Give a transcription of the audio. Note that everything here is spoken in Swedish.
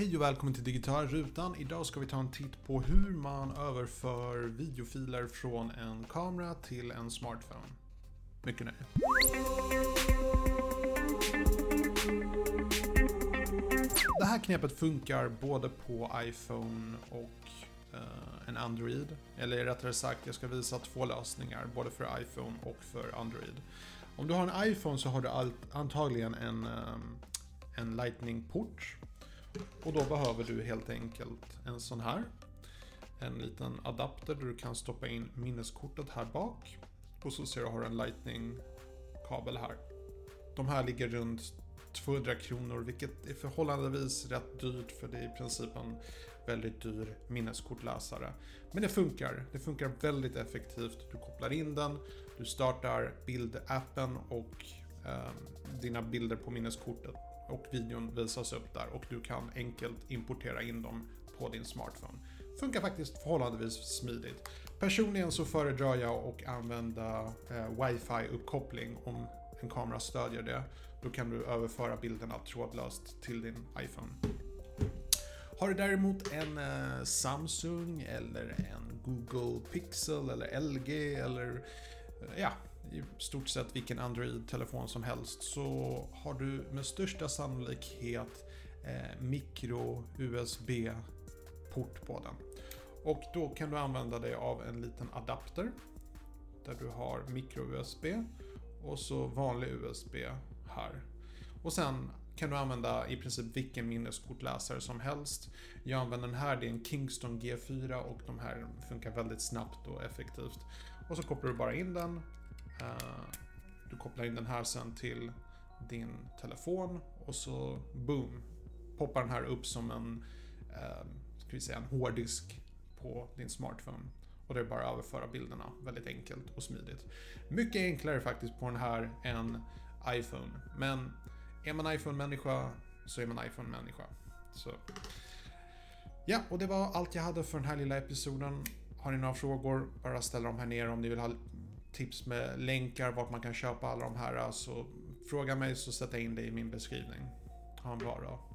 Hej och välkommen till Digitala rutan. Idag ska vi ta en titt på hur man överför videofiler från en kamera till en smartphone. Mycket nöje. Det här knepet funkar både på iPhone och eh, en Android. Eller rättare sagt, jag ska visa två lösningar, både för iPhone och för Android. Om du har en iPhone så har du allt, antagligen en, eh, en Lightning-port. Och då behöver du helt enkelt en sån här. En liten adapter där du kan stoppa in minneskortet här bak. Och så ser du har en Lightning-kabel här. De här ligger runt 200 kronor, vilket är förhållandevis rätt dyrt för det är i princip en väldigt dyr minneskortläsare. Men det funkar. Det funkar väldigt effektivt. Du kopplar in den, du startar bildappen och eh, dina bilder på minneskortet och videon visas upp där och du kan enkelt importera in dem på din smartphone. Funkar faktiskt förhållandevis smidigt. Personligen så föredrar jag att använda eh, wifi-uppkoppling om en kamera stödjer det. Då kan du överföra bilderna trådlöst till din iPhone. Har du däremot en eh, Samsung eller en Google Pixel eller LG eller eh, ja, i stort sett vilken Android-telefon som helst så har du med största sannolikhet eh, micro-USB-port på den. Och då kan du använda dig av en liten adapter där du har micro-USB och så vanlig USB här. Och sen kan du använda i princip vilken minneskortläsare som helst. Jag använder den här, det är en Kingston G4 och de här funkar väldigt snabbt och effektivt. Och så kopplar du bara in den. Eh, du kopplar in den här sen till din telefon och så boom, poppar den här upp som en, eh, ska vi säga, en hårddisk på din smartphone. Och det är bara att överföra bilderna väldigt enkelt och smidigt. Mycket enklare faktiskt på den här än iPhone. Men är man iPhone-människa så är man iPhone-människa. Så. Ja, och det var allt jag hade för den här lilla episoden. Har ni några frågor, bara ställ dem här nere om ni vill ha tips med länkar vart man kan köpa alla de här. Så fråga mig så sätter jag in det i min beskrivning. Ha en bra dag.